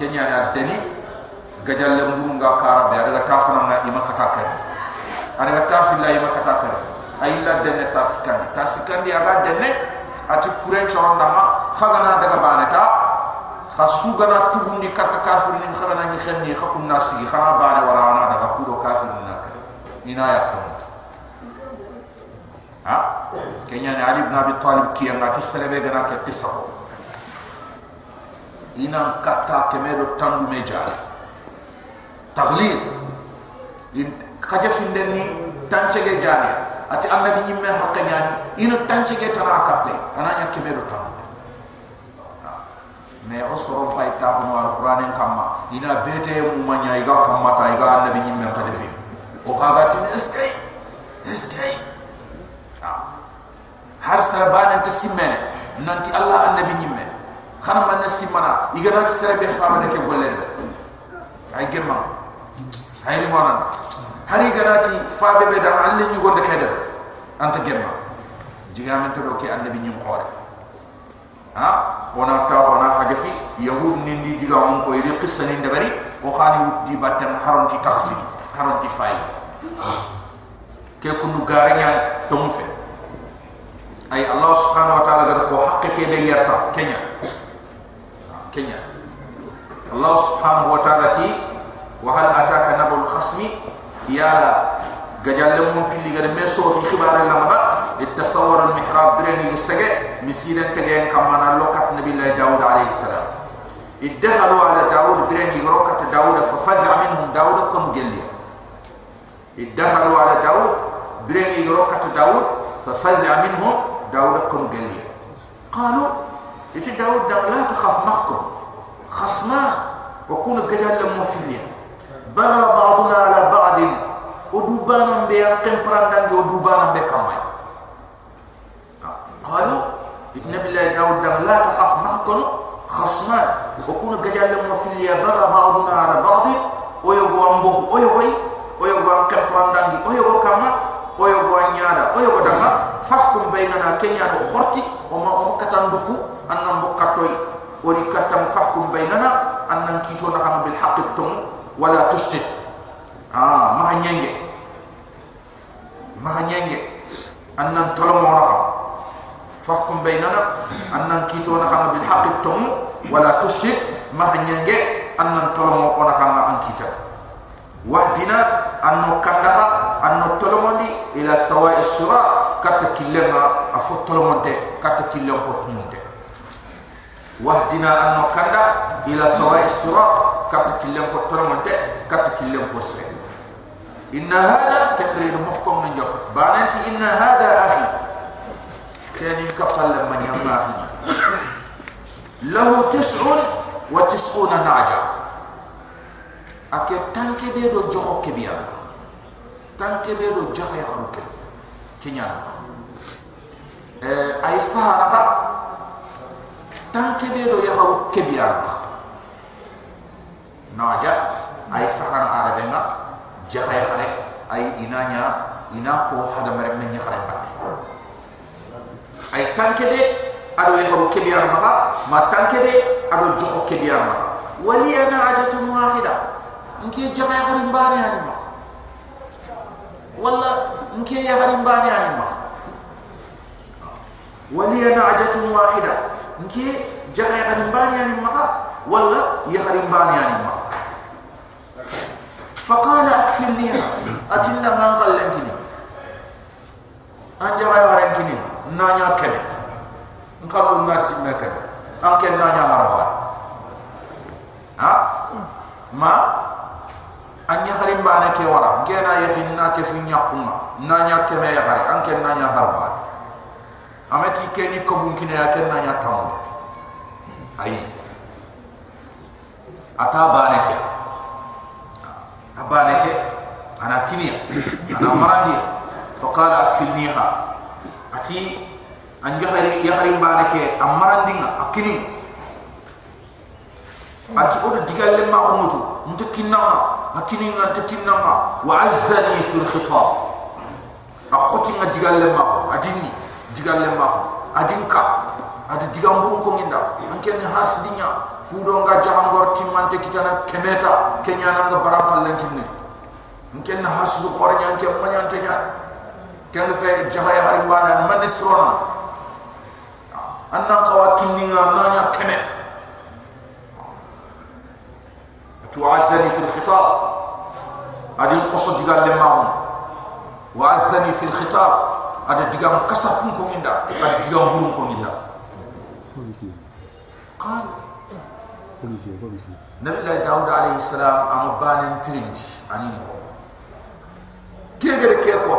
kenya ya deni gajalle mbunga kara be ada tafana na ima katakar ada tafila ima katakar ayilla denne taskan. Taskan dia aga denne ati kuren choronda ma khagana daga baneta khasugana tubundi kat kafir ni khagana ni khenni khakun nasi khana bane warana daga kudo kafir na kare ina ya ko ha? Kenya ni ali ibn abi talib kiyanga tisalebe gana ke tisako ina kata kemedo tandu mejala taglid in kaja findeni tanchege jani. Ati annabi nyimme hakka nyani. Ina tanchege tana akaple ananya kemedo tandu me osoro pay ta hono alquran kamma. Ina bete mu manya iga kamma ta iga annabi nyimme kaja fi o haga tin eskay eskay har sarabana tasimmene nanti allah annabi nyimme khana man simana igana sere be fama de ke golle de ay gemma. Ay ni wona hari ganati faabe be dam alle ni gonde kede anta gemma. Jiga men to do ke annabi nyim xore ha wona ta wona hajafi yahud ni ndi diga mon ko yidi qissa ni ndabari o khani wuddi batten haronti taxsi haronti fay ke kundu gare nyaa to mu fe ay allah subhanahu wa ta'ala gar ko hakke ke be yarta kenya kenya. Allah subhanahu wa ta'ala ti wa hal ataka nabul khasmi? Ya la mun pili gar meso bi khibar al nabba ittasawwar al mihrab birani gisage misira tagen kamana lokat nabillahi daud alayhi salam. Iddahalu ala daud birani rokat daud fa faza minhum daud kum gelli iddahalu ala daud birani rokat daud fa faza minhum daud kum gelli qalu يتي داود دا لا تخاف نحكم. خصمان وكون قجال لموفلين بغى بعضنا على بعض. ودوبانا بيان قمبران دانجي ودوبانا بكامي قالوا النبي الله داود دا لا تخاف نحكم. خصمان وكون قجال لموفلين بغى بعضنا على بعض. ويغو امبو ويغو ويغو قمبران دانجي ويغو كاما ويغو انيادا ويغو داما. فاحكم بيننا كنيا وخرتي وما أمكتن بكو. annan bukatoy wani katam fahkum bainana annan kito na kama bil haqib tum wala tushtid ah ha, maha nyenge maha nyenge annan talamu raha fahkum bainana annan kito na kama bil haqib tum wala tushtid maha nyenge annan talamu ona kama an kita. Wahdina anno kandaha anno tolomondi ila sawa isura katakilema afu tolomonte katakilema potumonte killam ko toromante kat killam ko sre inna hada kabrin muhkum min job bananti inna hada akhi kani kafal man yamma akhi lahu tis'un wa tis'una naja. Ake tanke be do jogo kebiya tanke be do jogo ya ruke kenya eh ay sahara tanke kebiya naja ay sahara arabe na jahay hare ay inanya ina ko hada mere men hare bat. Ay tanke de ado ya haru kebiya ma ma tanke de ado joko kebiya ma wali ana ajatun wahida nke jahay hare mbani ani ma wala nke ya hare mbani ani ma wali ana ajatun wahida nke jaga ya harim bani yani maka wala ya harim bani yani maka faqala akfirniha atinna man qallan kini. An jaga ya harim kini. Nanya kene. Nkalu nati mekene anke nanya harba ha? Ma? Anya harim bani ke wara. Gena ya hinna ke finya kuma nanya kene ya harim anke nanya harba amati keni ko bunkine ya kenna nya tambe ayi ata bane ke abane ke ana kiniya ana marandi fa qala akfilniha ati an jahari yahari bane ke amarandinga akini ati odo digalle ma umutu mutakinna akini nga takinna wa azzani fil khitab akhoti nga digalle ma adini digalle ma adinka adi digam bu ko nginda anke ne has dinya kudo nga jahangor timante kitana kemeta kenya nga baram kallen kinni nken na hasdu khor nyan ke manyan te nyan ken fe jahay harim bana anna qawa kinni nga kemet tu'azzani fil khitab. Adi digal lemma wa azzani fil khitab. Ada digam kasar pun ko minda ada digam burung ko minda qal Nabi Allah Daud alaihi salam am banen trind ani mo ke gere ke ko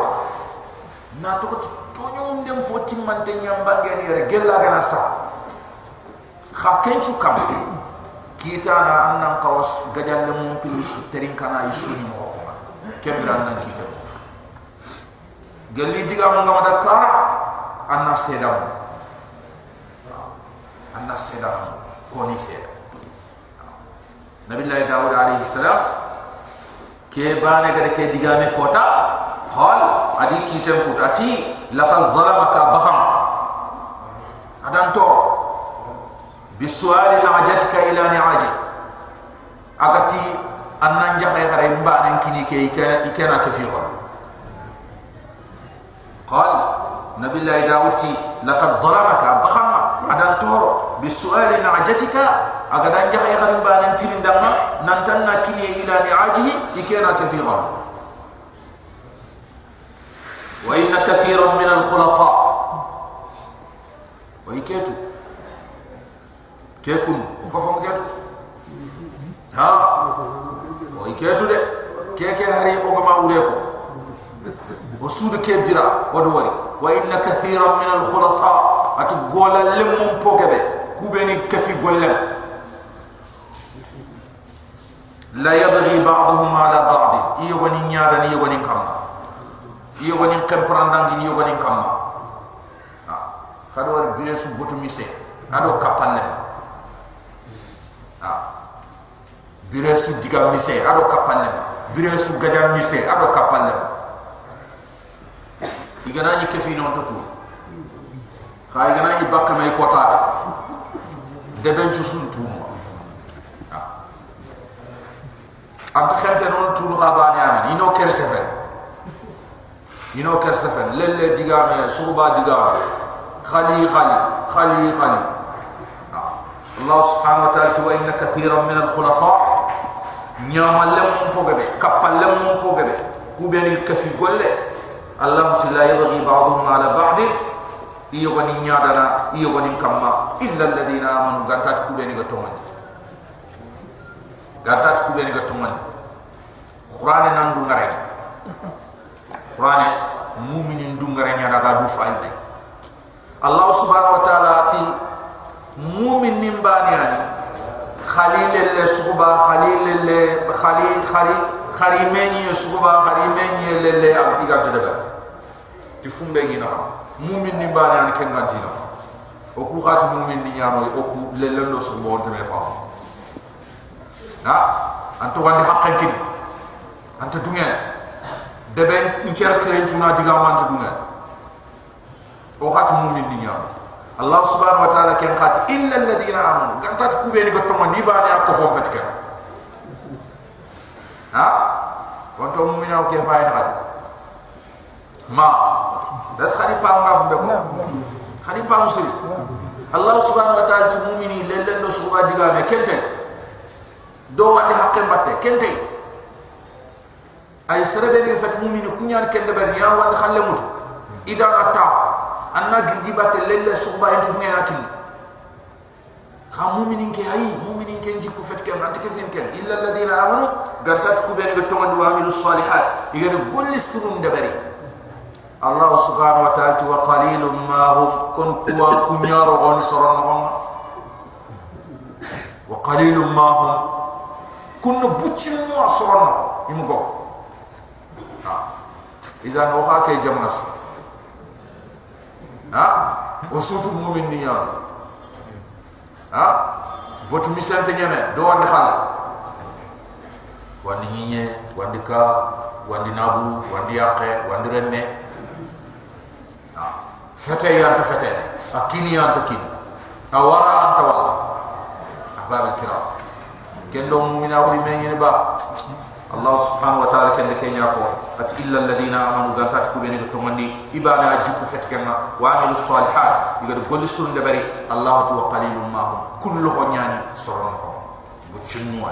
na to ko to nyum dem ko timman te nyam bangen yere gella gana sa kha kenchu kam kita na annan kawas gajal le mum pilis terin kana isuni mo ko kembra nan kita. Gelli diga mo ngama da kara anna sedam anna sedam ko ni sedam Nabi Allah Dawud alaihi salam ke bane gade ke digame kota qal adi kitem putati laqad zalamaka baham adan to bisuali najatika ila ni'aji. Agati annan jahay hare mbane kini ke ikana ikana kafira qal nabi Allah Dawud laqad zalamaka baham adan to bisuali najatika aga dan jaha ya garin banan tirin dama nan tan na kini ila ni ajihi ikena kathira wa inna kathiran min al khulaqa wa iketu. Kekun. Ko fon ketu. Ha? Wa iketu de. Keke hari o ma ure ko o sudu ke bira o do wari wa inna kathiran min al khulaqa atu gola lemon pogebe kubeni kafi golem la yabghi ba'dhum ala ba'd iyo woni nyaara ni woni kam iyo woni kam prandan ngi iyo woni kam ha. Kado war biresu botu mise. Ado kapalem ha. Biresu diga mise. Ado kapalem biresu gaja mise. Ado kapalem igana ni kafi non totu kay gana ni bakka mai kota de ben ci sun tu am ta xente non tu lu abani amen ino ker sefen ino ker sefen lelle digame suba digame khali khali khali khali الله سبحانه وتعالى وإن كثيرا من الخلطاء نيام لم فوغبه كبا لم فوغبه كوبين الكفي قول الله لا يبغي بعضهم على بعض Allah la yabghi ba'dhum ala ba'd iyo gani nyadana iyo gani kamma illa alladhina amanu gantat ku ben ga tomani gatat ku beni gatto man qur'an nan du ngare qur'an mu'minin du ngare nya daga du fayde allah subhanahu wa ta'ala ti mu'min nim bani ani khalil le suba khalil le khalil khari khari meni suba khari meni le le am iga daga ti fumbe gina mu'min nim bani ani ken gantina o ku khati mu'min ni nyano o ku le le no suba on te me fa. Ha anto wandi haqqan kin anta dungen deben ncer seren tuna diga man dungen o hat mu'min ni nyam allah subhanahu wa ta'ala ken khat illa alladhina amanu. Gantat ku be ni gotto man diba ni akko fo patka ha wanto mu'mina ke fay na ma das khani be ko khani allah subhanahu wa ta'ala tu mu'mini lellen do suba diga me kente do wadi hakke batte kente ay serebe ni fat mu'min ku ñaan kende ber ya wadi xalle mutu ida ata anna gidi batte lelle suba en tu ngena kin ha mu'minin ke ay mu'minin ke nji ku fet ken ante ke fin ken illa alladhina amanu gantat ku be ni to mandu amilus salihat igene golli sirun de bari On soron wa qalilum ma hum kunno bucci mo soronna imu go ha. Idan o ha ke jamna su ha? O sutu mu'min ni ya. Ha? Botu misante nyame do wandi xala wandi ñiñe wandi ka wandi nabu wandi yaqe wandi renne ha فتي أنت فتي أكيني أنت كين أورا أنت والله أحباب الكرام كن دو مؤمن ابو يمين با. الله سبحانه وتعالى كن لك ياكو ات إلا الذين آمنوا ذات كوبين تمني يبان اجك فتكنا وعملوا الصالحات. يقول كل سن دبري الله تو قليل ما هم. كل هنياني سرون بوتشنوا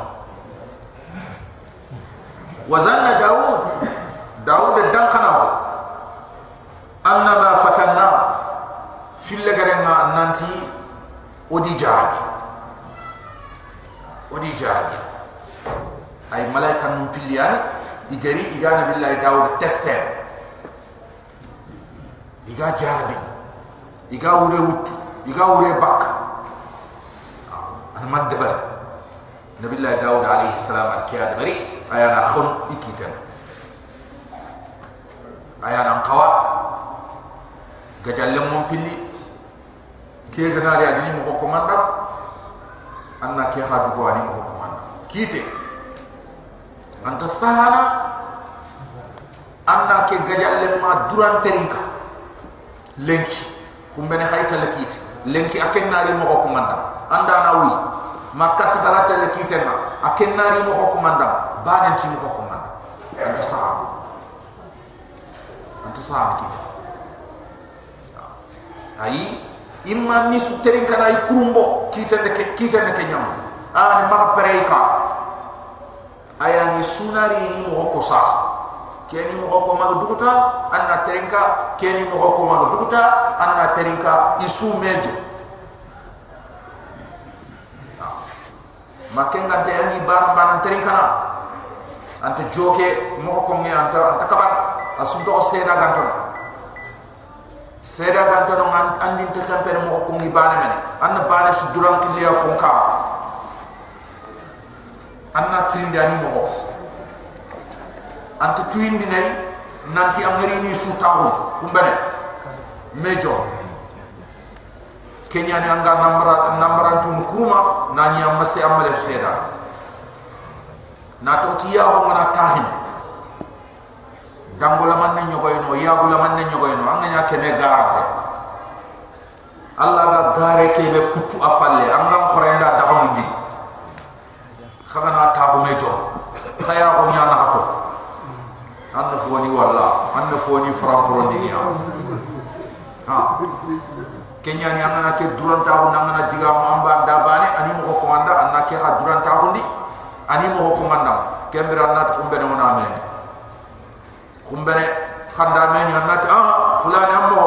وزن داوود piliyani igari igana billahi daud tester iga jabi iga wure wut. Iga wure bak. An man debar. Nabillahi daud alayhi salam al kiyad bari ayana khun ikitan. Ayana qawa gajalle mum pilli ke ganari adini mo ko manda anna ke hadu ko ani mo ko manda kite anta sahana anna ke gajalle ma duran terinka lenki kumbene hayta lekit lenki aken nari mo ko manda anda na wi makkat galata lekite ma aken nari mo ko manda banen ci mo ko manda anta sahana anta sahana kita. Ayi imma ni su terin kana ay kurumbo. Kiten de kiten de kenyam ani ma preika aya ni sunari ni mo ko sas keni mo ko ma dukuta anna terinka keni mo ko ma dukuta anna terinka isu mejo. Makenga te ani ban ban terinka na. Ante joke mo ko ngi anta anta kaban. Asunto seda ganton seda gan to non andin te kamper mo ko ngi bana men an bana su duran ki liya fonka anna tindi ani mo ant tuindi nay nanti amari ni su tawu kumbene? Mejo. Kenya ni anga nambara nambara tu kuma na nya masse amale seda. Na to tiya ho mana tahini dambo la man nyogo ino yabu la man nyogo ino anga nya kene garade Allah ga gare ke be kutu afalle anga khorenda da hamundi khaga na tabu mejo khaya ko nya na hato anna foni walla anna foni fram pro dinia ha. Kenya ni anga na ke duran tabu nanga na diga mamba da bane ani mo ko manda anna ke ha duran tabu ndi ani mo ko manda kembira na tumbe no na men kumbere khanda men hannati ah fulani ammo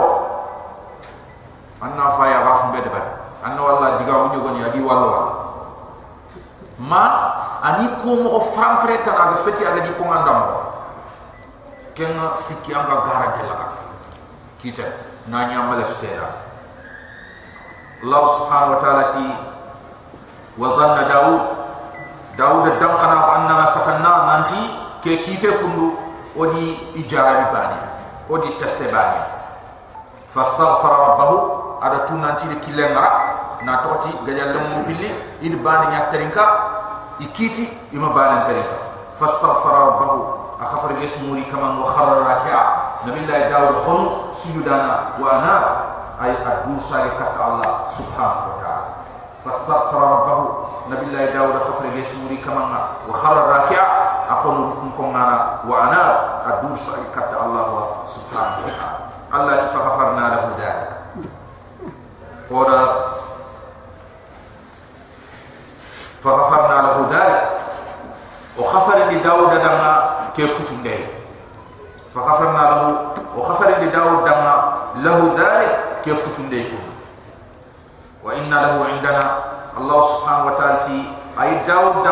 anna fa ya bafum be debat anna walla diga mu nyogoni adi walla. Ma ani ko mo ko frampre tan aga feti aga di ko ngandam ken sikki am gara dela kita nanya nya malef sera allah subhanahu wa taala ti wa zanna daud. Daud dam kana wa anna fatanna nanti ke kite kundu odi ijarabi bani odi tasebani fastaghfara rabbahu ada tu nanti de kilenga na toti gajal lemu pili id bani nya ikiti ima bani terinka fastaghfara rabbahu akhafar yasmuri kama wa kharra raki'a. Nabillahi daud khum sujudana wa ana. Ay adu sari kat allah subhanahu wa ta'ala. Fastaghfara rabbahu nabillahi daud akhafar yasmuri kama wa kharra raki'a. Akon ko ngana wa ana. Adur sa kat Allah subhanahu wa ta'ala. Allah ta faghfarna lahu dalik ora faghfarna lahu dalik wa khafar li daud dama ke futu ndey faghfarna lahu wa khafar li daud dama lahu dalik ke futu ndey ko wa inna lahu indana Allah subhanahu wa ta'ala ay daud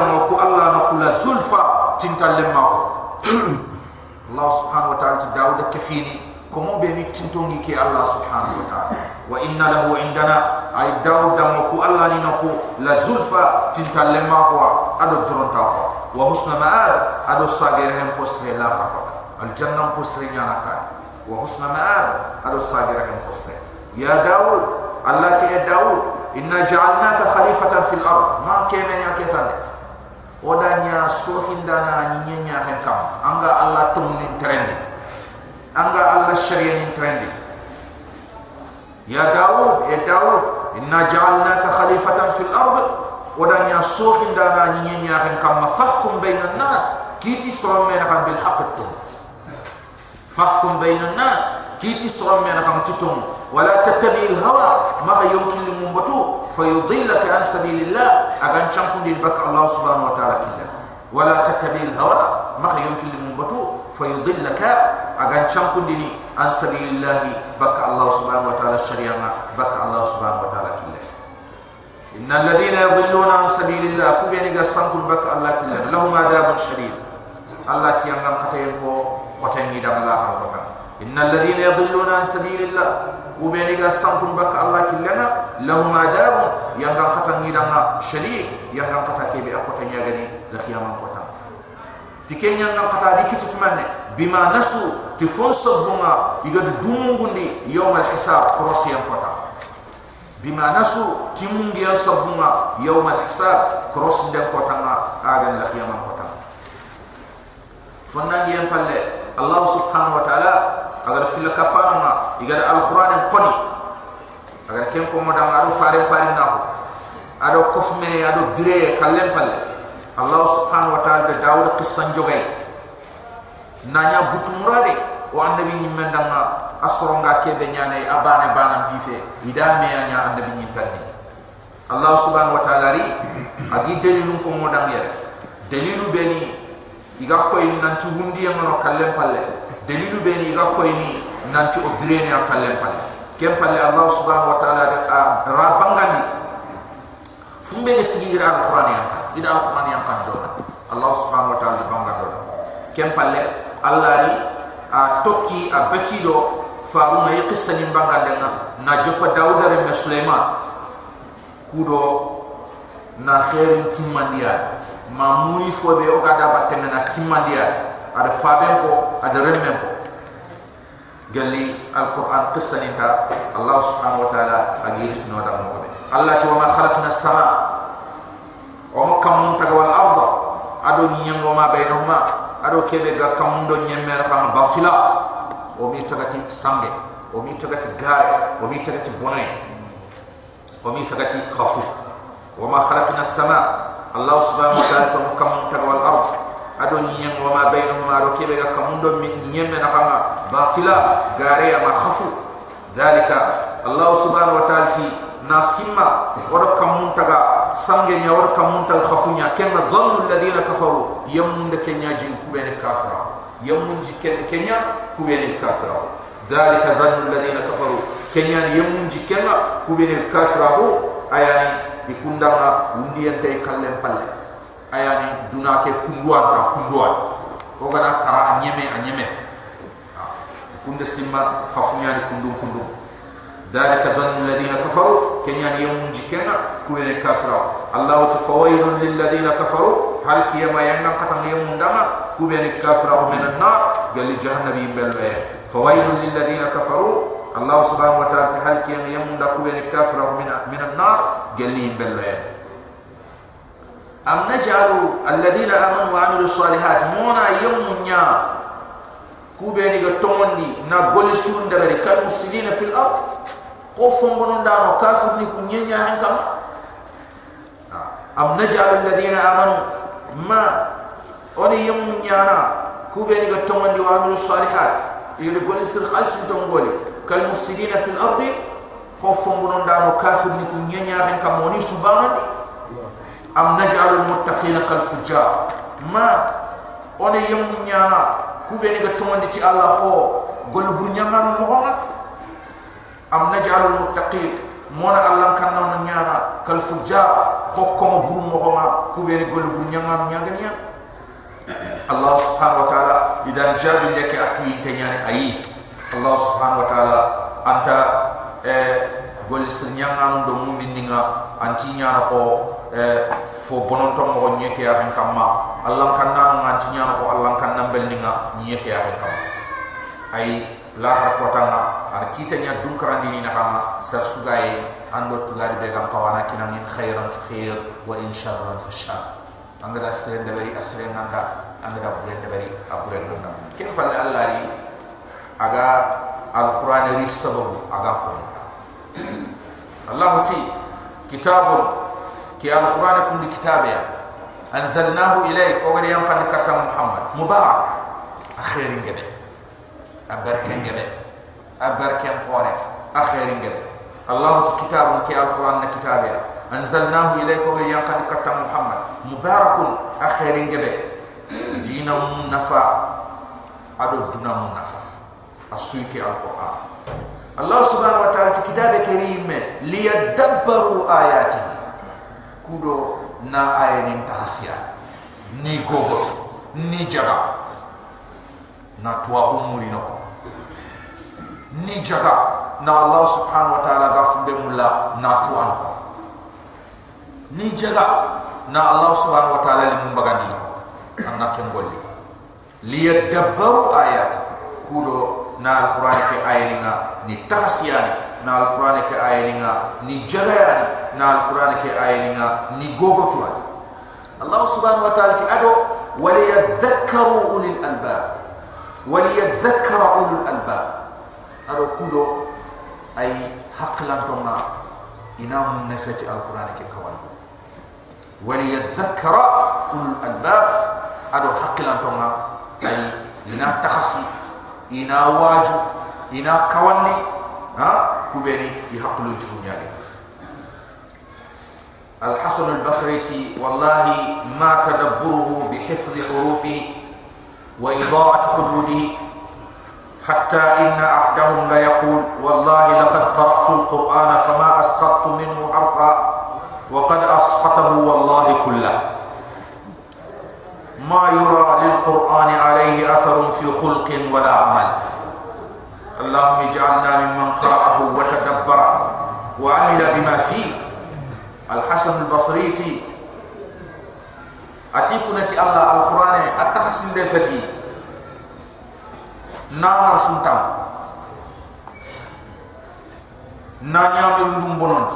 komo be ni tintongi ke Allah subhanahu wa ta'ala. Wa inna lahu indana ay Daud dam ko Allah ni nako la zulfa tintal lemma ko ado dronta ko wa husna ma'ad ado sagere hem posre la ko al janna posre nyana ka wa husna ma'ad ado sagere hem posre. Ya Daud Allah ti Daud inna ja'alnaka khalifatan fil ard. Ma kena ya ketande odanya sohindana nyenya hen kam anga allah tumni trendi anga allah sharia ni trendi ya daud ya daud inna ja'alnaka khalifatan fil ard ودان يا سوخ دانا ني ني اخن كما فحكم بين الناس كيتي سرم من خم بالحق التوم فحكم بين الناس كيتي سرم من خم تتوم ولا تتبع الهوى ما يمكن لمبتو فيضلك عن سبيل agan campun dini an sabilillah baka Allah subhanahu wa ta'ala syariah baka Allah subhanahu wa ta'ala Killa. inna alladhina yadhilluna an sabilillah ku gani ga sangkul baka Allah killah lahum adabun syadid. Allah ti angam kata yang ko khotan ni dam la kan kota inna alladhina yadhilluna an sabilillah ku gani ga sangkul baka Allah Killa. lahum adabun lah yang ga kata ni dam syadid. Yang ga kata ke bi akota ni gani la kiamat kota dikenya ngam kata dikit bima nasu ti fonso bunga igad dumungundi yawmal hisab krosi kota. bima nasu ti mungi yasa bunga yawmal hisab krosi dan kota nga agan lah yaman kota. Fondangi yang palle Allah subhanahu wa ta'ala agar fila kapana nga igad al-Quran yang koni. Agar kempo madang aru farin parin nahu. Ado kufmene ado bire kalem palle. Allah subhanahu wa ta'ala da daud kisan jogayi nanya butu murade o annabi ni mendanga asronga ke be nyane abane bana bife idame ya nya annabi ni. Tanni allah subhanahu wa ta'ala ri agi delilu ko modam ya. Delilu beni iga koy nan tu hundi ya mono kallem palle. Delilu beni iga koy ni nan tu obirene ya kallem palle. Kem palle allah subhanahu wa ta'ala ri a rabangani fumbe ni sigira alquran ya ida alquran ya kan do allah subhanahu wa ta'ala bangado kem palle allah ri a tokki a betido faru na yqissa ni banga na jopa dauda re sulaiman. Kudo na khairin timmandiya ma muri fo be o ga da batte na timandia ada faben ko ada remmen ko. Galli alquran qissani ta allah subhanahu wa taala agir no da mo be allah ti wa ma khalaqna as-sama. Wa ma kam ta wal arda. Ado ni nyam ma bainahuma ado kebe ga kamundo nyemmer kan batila o oh, mi tagati sange. Oh, o mi tagati gare. Oh, o mi tagati bonay o mi tagati khafu. Wa ma khalaqna sama allah subhanahu wa ta'ala tum kam tagal ard ado nyem wa ma bainahuma ado kebe ga kamundo nyemmer kan batila gare ma khafu. Dalika allah subhanahu wa ta'ala ti nasima. Wa kamun tagal sange nya wor kam mun tal khafu nya dhannu alladhina kafaru. Yamun de ken nya ji ku ben kafara yamun ji ken de ken nya dhalika dhannu alladhina kafaru. Ken nya yamun ji ken na ku ho ayani bi kunda ma undi en kallem palle. Ayani duna ke kundwa ta kundwa o gana kara anyeme anyeme. Ha. Kunda simma khafunya ni kundum kundum dalika dhannu alladhina kafaru kenya yawm jikena kuwene kafira allah tafawailun lil ladina kafaru hal kiyama yangan katang yawm ndama kuwene kafira min an-nar gal jahannami belwe fawailun lil ladina kafaru الله سبحانه وتعالى هل كي يم دا كو بين كافر من من النار قال لي بلوين ام نجعل الذين امنوا وعملوا الصالحات مونا يم نيا كو بين تومندي نا غول سون دبري كان مسلمين في الارض خوفهم بنون دانو كافر ني كو نيا هنكم ام نجعل الذين امنوا ما اوني يم نيانا كو بين تومندي وعملوا الصالحات يلي غول سر خالص تونغولي كالمفسدين في الأرض خوفهم بنون دارو كافر نكون ينيا كم موني سبحانه أم نجعل المتقين كالفجار ما أني يوم نيانا كوبيني am najalu muttaqin mona allah kan non nyaara kal fujjar hokko mo burum mo ma ku be gol bur nyaanu nyaaganiya allah subhanahu wa taala idan jabu ndeke atu tenyani ayi. Allah subhanahu wa taala anta e gol sir nyaanu do mu bindinga anti nyaara ko e fo bonon mo nyeke ya hen kamma. Allah kan non anti nyaara ko allah kan nambel ninga nyeke ya hen kamma. Ayi la har ko ar kita nya dunkara dini na ha sa sugai ando tugari be gam pawana kina khairan fi khair wa in sharran fi shar angada sren de bari asren nanda angada bure de bari abure de nanda ken palle allah ri aga al qur'an ri sabab aga ko allah ti kitabun. Ki al qur'an kun di kitabe anzalnahu ilayka wa yanqad katam muhammad. Mubarak. Akhirin gabe abarkan gabe أبركين قوارك أخير جبه الله كتاب كي القرآن كتابه أنزلناه إليك وغير ينقل كتاب محمد مبارك أخير جبه دين منفع أدو دنا منفع أسويك القرآن الله سبحانه وتعالى كتاب كريم ليدبروا آياته كودو نا آيين تحسيا ني غوغو ني جغا نا ni jaga. Na Allah subhanahu wa ta'ala ga fumbe mulla na tuwana ni jaga. Na Allah subhanahu wa ta'ala li mumbaga ni anga kengoli li yadabbaru ayat. Kudo na alquran ke ayelinga ni tahsiyani na alquran ke ayelinga ni jaga ya na alquran ke ayelinga ni gogo Allah subhanahu wa ta'ala ki ado wali yadzakkaru ulil albab wali yadzakkaru albab ado kudo ay haqlan tonga ina mun nafati alquran ke kawan waliyadhakkara ulul albab ado haqlan tonga ay ina tahsiyani ina waju ina kawani ha kubeni yahqulu junyali الحسن البصري والله ما تدبره بحفظ حروفه وإضاءة حدوده حتى إن أحدهم لا يقول والله لقد قرأت القرآن فما أسقطت منه حرفا وقد أسقطه والله كله ما يرى للقرآن عليه أثر في خلق ولا عمل اللهم اجعلنا ممن قرأه وتدبر وعمل بما فيه الحسن البصري تي أتيكنا تي الله القرآن التحسن nawar suntam na ñaami ndum bonon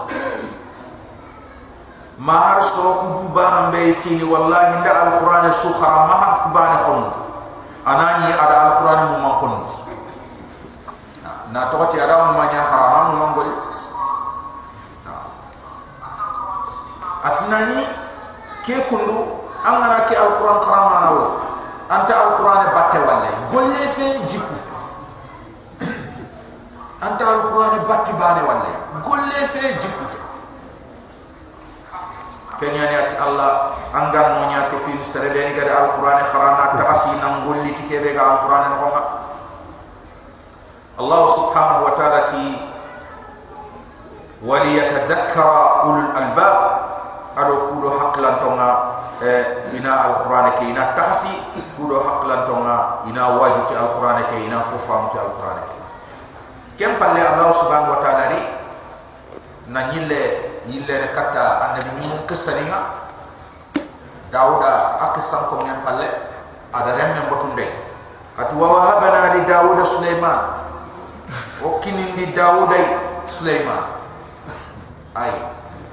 mahar so ko bu baa mbey ci ni wallahi nda alquran su khara ma ku baa ne anani ada alquran mu ma kon na to ko ti ada mu ma nya haram mu ngol atinani ke kundu angana ke alquran khara ma na anta alquran batte wallahi golle fe jiku anta alquran batte bane wallahi golle fe jiku kenya ni ati Allah angam mo nya ke fi sere be ni gada alquran kharana ta asina ngolli ti kebe ga alquran ko ma Allah subhanahu wa ta'ala ti wali yatadhakkara ulul albab ado kudo haqlan tonga ina alquran ke ina tahsi kudo haqlan tonga ina wajibi alquran ke ina fufa mu alquran ke. Kem palle Allah subhanahu wa ta'ala ri na nyille yille ne kata annabi mun kesalinga dauda akisan ko ngem palle ada remme botunde atu wa wahabana li daud sulaiman. O kinin di daud sulaiman. Ay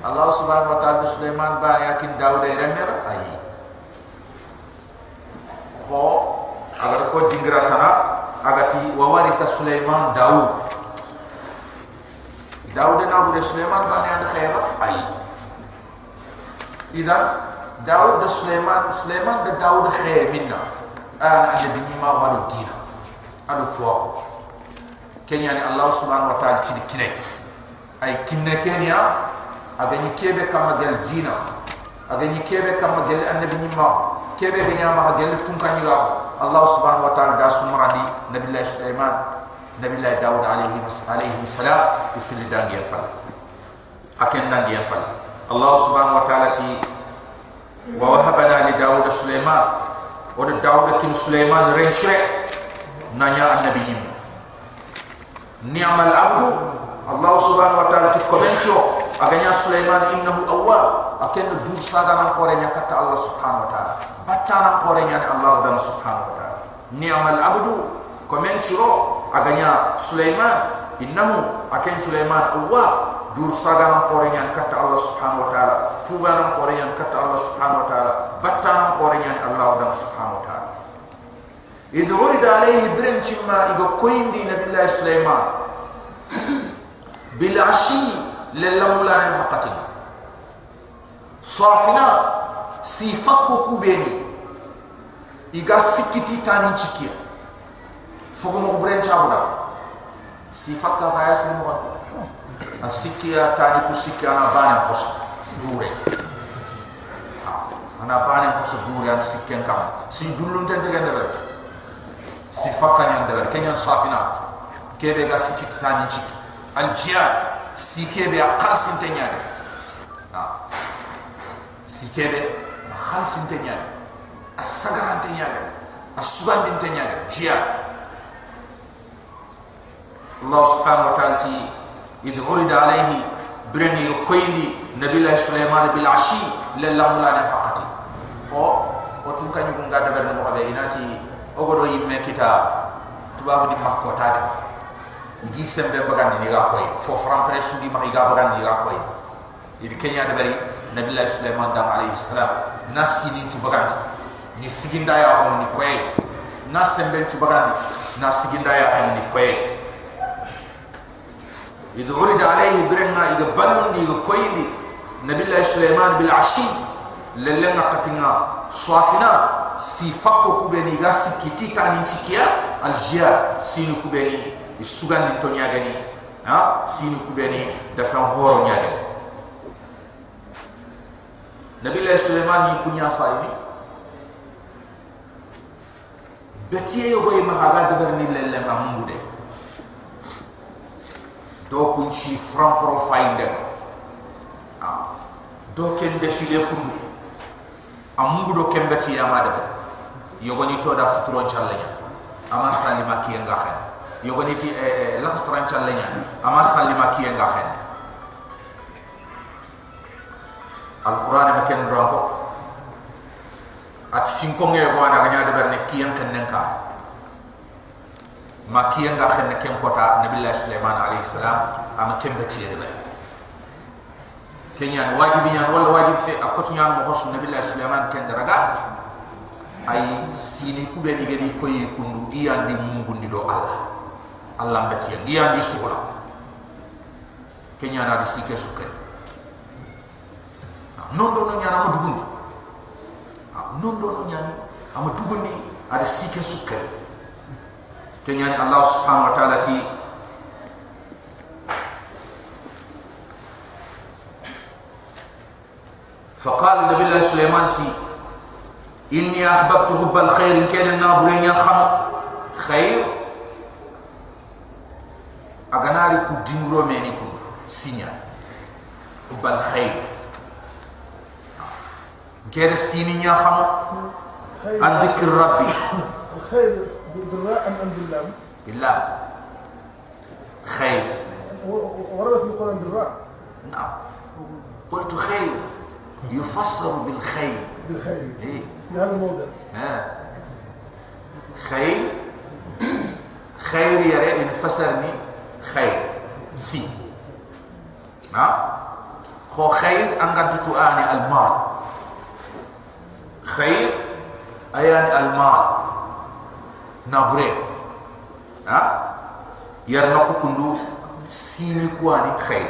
allah subhanahu wa taala sulaiman ba yakin daud remme ay ko agar ko dingra tana agati wa warisa sulaiman daud. Daud na bude Sulaiman bani ada khaira ai. Izan Daud de Sulaiman Sulaiman de Daud khair minna. Ana ada bini ma wala dina. Ado to kenya ni Allah subhanahu wa ta'ala ti kine ai kinne kenya aga ni kebe kam gel dina aga ni kebe kam gel annabi ni ma. Kebe be nyama gel tun kan Allah subhanahu wa ta'ala da sumrani nabiy Sulaiman Nabi Allah Daud alaihi alaihi salam fi lidan dia pal. Akan dan pal. Allah subhanahu wa taala ti wa wahabana li Daud Sulaiman. Wa Daud kin Sulaiman renche nanya annabi nim ni'mal abdu Allah subhanahu wa taala ti komencho aganya Sulaiman innahu awwab. Akan dur saga nan kore nya kata Allah subhanahu wa taala. Batana kore nya Allah dan subhanahu wa taala. Ni'mal abdu komencho aganya Sulaiman innahu akan Sulaiman Allah dur sagana korenya kata Allah subhanahu wa taala. Tubana korenya kata Allah subhanahu wa taala. Batana korenya Allah dan subhanahu wa taala. Idh urida alayhi brin chimma igo koyindi nabillahi Sulaiman. Bil ashi lilamulani haqatin safina si fakko kubeni iga sikiti tani chikia fogo mo bren chabuda si fakka haya sin mo asikia tani ku sikia na bana koso dure ana bana koso dure an sikken kam si dulun tente gande si fakka nyande ber kenyan safina kebe ga sikiti tani chiki al si kebe aqal sin tenyare si kebe aqal sin tenyare asagaran tenyaga asugan din tenyaga jihad. Allah subhanahu wa ta'ala ti idh urida alayhi birani yukoyni nabillahi sulaiman bil ashi lalla mulana faqati o o tun kanyu ngada ber mo xale inati o godo yimme kita. Tubabu di makko tade igi sembe bagandi ni ga koy fo fram presu di mahiga bagandi ga koy idi kenya de bari nabillahi sulaiman dam alayhi salam. Nasini ti bagandi ni siginda ya ko ni kwe na sembe chu bagandi na siginda ya ko ni kwe idu urida alayhi birna iga ballu ni iga koyli nabi allah sulaiman bil ashi lellenga katinga swafina si fakko kubeni ga sikiti tani chikia aljia sinu kubeni isugandi to nyagani ha? Sinu kubeni da fa horo nyagani nabi allah sulaiman ni kunya faini betiye yo boy ma haga de berni lelle ma mbude do kun chi franc profile de ah do ken defile kundu am mbudo ken beti ya ma de yo goni to da futuro challenya ama salima ki nga khen yo goni ti eh, eh, la sran challenya ama salima ki nga khen alquran ma ken ro at fin ko ngey bo na ganya de berne kiyan kan nan ka. Ma kiyan ga xenne ken kota nabi allah sulaiman alayhi salam am ken beti de be kenyan wajibi nyan wala wajib fe akot nyan mo hosu nabi allah sulaiman ken raga ay sini ku be ni gedi ko yi kundu iya di mungundi do allah allah beti iya di sura kenyan adi sike sukke non do no nyana mo dugundu non do no nyani ama dugoni ada sike sukkari ke nyani allah subhanahu wa ta'ala ti فقال النبي الله سليمان تي إني أحببت حب الخير إن كان النابرين يخم خير أغناري ku dingro meni ku sinya bal khair kere sini nya xam an dhikr rabbi بالراء أم باللام باللام خير. ورد في القرآن بالراء نعم. قلت خير. يفسر بالخير. بالخير. إيه. في هذا الموضع. ها. خير. خير يا رأي فسرني. خير. سي ها؟ خو خير أنك تتواني المال. خير أيان المال. نبري ها؟ يرنكو كندو سيني كواني خير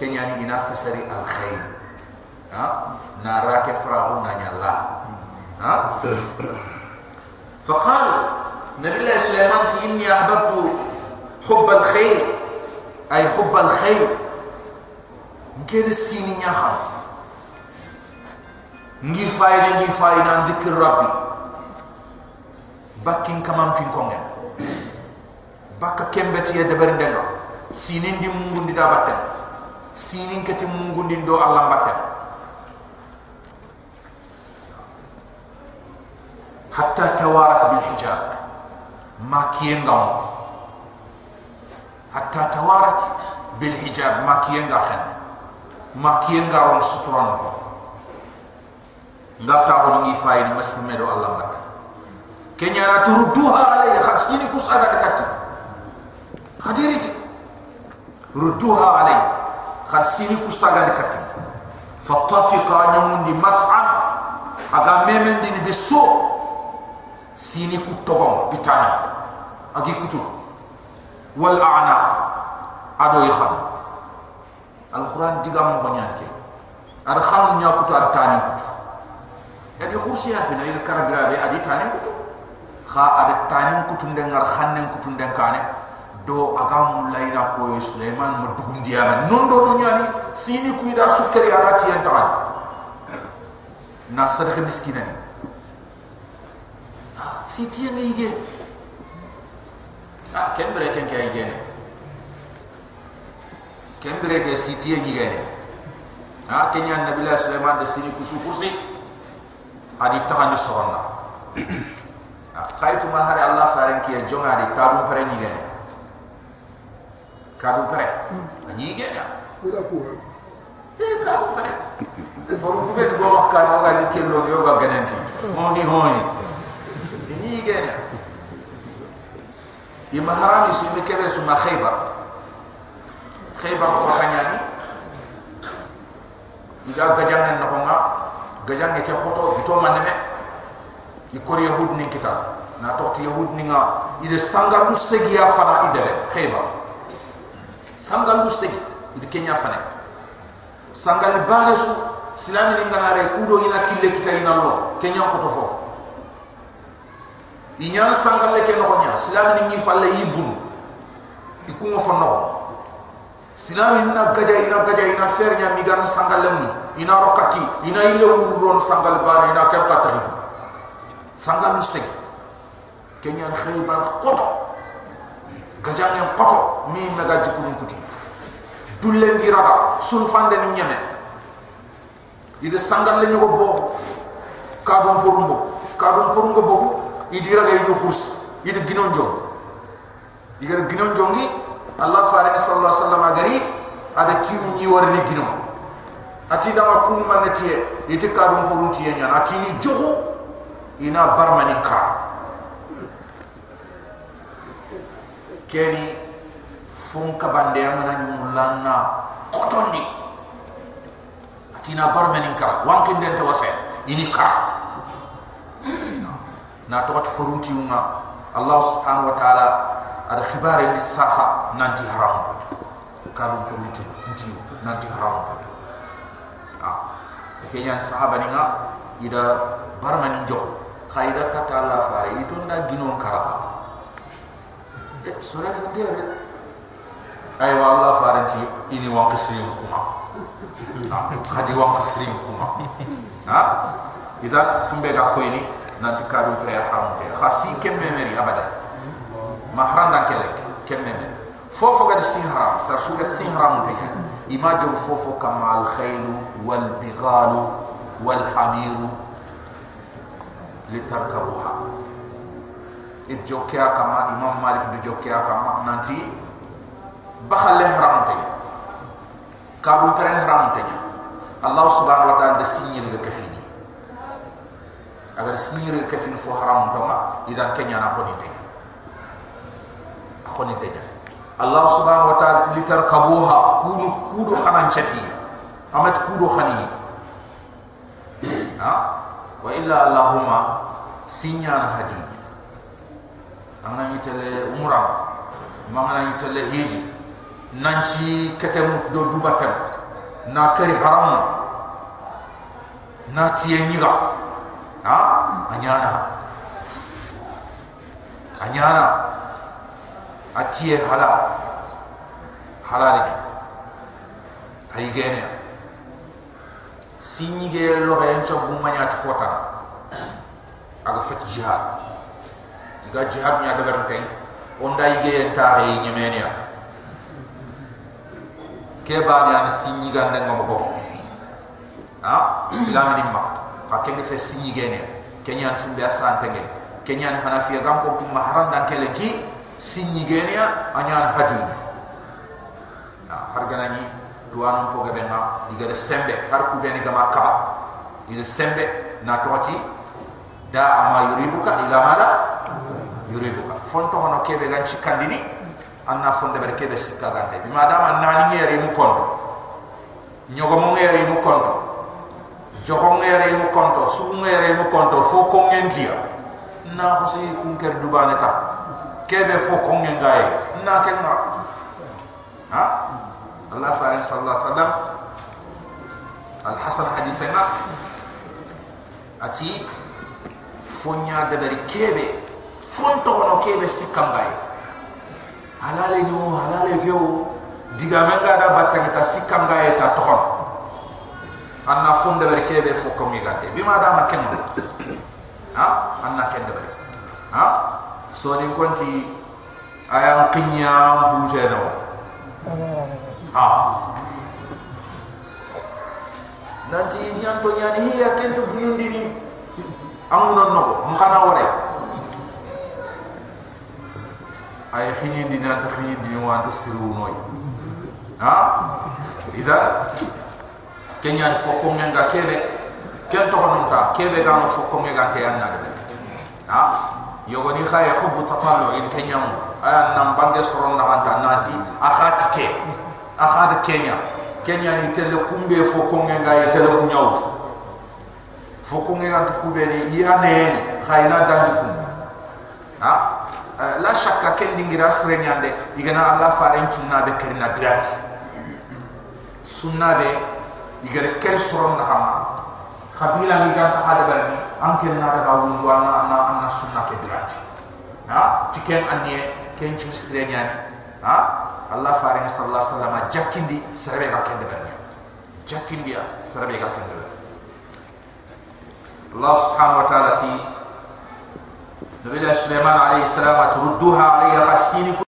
كن يعني إنا فسري الخير ها؟ ناراك فراغو نانيا الله ها؟ فقال نبي الله سليمان إني أحببت حب الخير أي حب الخير ngir sini nyaxam ngi fayda ngi fayda dhikr rabbi bakin kamam kin kongen bakka kembeti ya debar ndenga sinin di mungundi da batten sinin kati mungundi do allah batten hatta tawarat bil hijab ma kiyenga hatta tawarat bil hijab. Ma kiyenga khan ma kiyenga ron suturan ko ngata ko ngi fay ni masme do allah batten kenya na turduha alay khasini kusada dekat hadiriti rudduha alay khasini kusada dekat fatafiqa nyamundi mas'an. Aga memen dini beso sini ku togom bitani agi kutu wal a'naq. Ado yakham al quran digam ko nyanke ada khamu nya kutu ad tani kutu. Ya di khursi ya fina ila karabira be adi tani kutu. Kha ada tani kutu den ngar khannen kutu den kane do agam layna ko sulaiman ma dugundi ya non do no nyani fini ku da sukari ada. Ti en tan na sadaka miskinani si ti ah kembere ken kay gene kembere ke si ti ngi gene ah kenya nabi sulaiman de sini kusu kursi. Adi tahan di soronna khaytu ma hari allah faren ki jonga di kadum pare ni gene kadum pare ni gene ila ko e kadum pare foru be go wax kan o ga kello yo ga ganenti mo ni hoy ni gene di maharami su mi kebe su ma khaybar khaybar ko khanyani iga gajangen no nga gajange ke khoto bito maneme i kor yahud ni kita. Na to yahud ni ide sangalu segi ya fana ide khayba sangalu segi ide kenya fana. Sangal banasu silami ni ngana re kudo ina kille kita ina lo. Kenya ko to fofu inya sangal ke no nya silami ni falle yibun ikungo fonno silami ina gaja ina gaja ina fer nya mi gan sangal lemni ina rokati ina ile urun sangal bar ina ke kata ni sangal usek kenya khaybar qoto gaja ni qoto mi mega jikurun kuti. Dulle ngiraga sulfande ni nyame ide sangal le bo. Kadon porumbo. Kadon porumbo bobu idira ga yu khurs ide ginon jom igara ginon jongi Allah faare sallallahu alaihi wasallam agari ada tiu ni warni gino ati dama kunu manne tie ite ka dum porun tie nya ati ni jogo ina barmani ka keni fun ka bande amana ni. Kotondi ati na barmani ka wankin den tawase ini ka na to wat forun tiunga Allah subhanahu wa ta'ala ada khibar ni sasa nanti haram kalu perlu nanti nanti haram ah. Kenya sahaba ni nga ida barma ni jo khaida kata Allah fare itu na ginon kara. E sura futia be ay wa Allah fare ti ini wa qisri kuma ah khadi wa qisri kuma ah. Izan fumbe ga ko ini nanti kalu pre haram te khasi kemme meri abada mahram dan kelek kemme men fofo gadi sin haram sar su gadi sin haram te ima jor fofo kama al khayl wal bighal wal hamir litarkabuha it jokya kama imam malik du jokya kama nanti bakhal haram te kadu pre haram te allah subhanahu wa ta'ala signil ga kafini agar signil ga kafini fo haram doma izan kenya na khoni te khoni tenya allah subhanahu wa ta'ala tilitar kabuha kunu kudu khanan chati amat kudu khani ha wa illa allahumma sinyan hadi amana yitele umra mangana yitele hiji nanchi ketemu do dubatam na kari haram na tiye niga ha anyana anyana atiye hala halale hay gene sinni ge lo ga en chobu manya to fota aga fat jihad. Iga jihad nya daga tay on dai ge en ta hay nyemenia ke ba nya sinni ga ndanga mo ko ha islam ni ma ka ke fe sinni gene kenya fumbe asante ngene kenya hanafiya gam ko kum maharan dan kele ki sinni genia anyan hadi har ganani duwan ko gabe ma diga de sembe har ku beni gama kaba. Ina sembe na toti da ama yuribuka ila mala. Yuribuka fonto hono kebe gan cikandini anna fonde ber kebe sikka gande bi madama nani ngere mu kondo. Nyogo mo ngere mu kondo joxon nga yare mu konto su nga mu konto fo ko ngeen dia na ko si kun ker dubane ta. Kebe fo ko ngeen na ke nga ha? Allah faris sallallahu sallam al hasan hadith sama ati fo nya de bari kebe. Fon to no kebe sikam halale ni halale fiou digamanga da batanga ta sikam ta tokhon anna fonde ber kebe fo ko mi gande bima da ma kenno ha? Anna kende ber ha? So ni konti ayam kinya buje no. Ha? Nanti nyanto nyani hiya kento buyundi ni. Amunon no mkana wore. Ay fini di na ta fini di wa ta siru noy ha? Iza kenya fo ko men ga kebe ken to honon ta kebe ga no fo ko men ga te anna de ha? Yogo ni khaya hubbu tatallu in kenya aya ay nam bande soron na anta nati akhat ke akhat kenya. Kenya ni tele kumbe fo ko men ye tele ku nyawt fo ko men ga ku be ni ya ne khayna dandi kum ha la shakka ken dingira srenyande igana allah faren chunna be kerina grat sunna be igere ker soron na kama kabila mi gan ta hada bal anke na da gawu wa na na na sunna ke birat ha? Tiken anye ken ci sirenya ha? Allah fari sallallahu alaihi wasallam jakindi serbe ga ken de berni jakindi ya serbe ga ken de allah subhanahu wa ta'ala ti nabi sulaiman alaihi salam turduha alayya khasini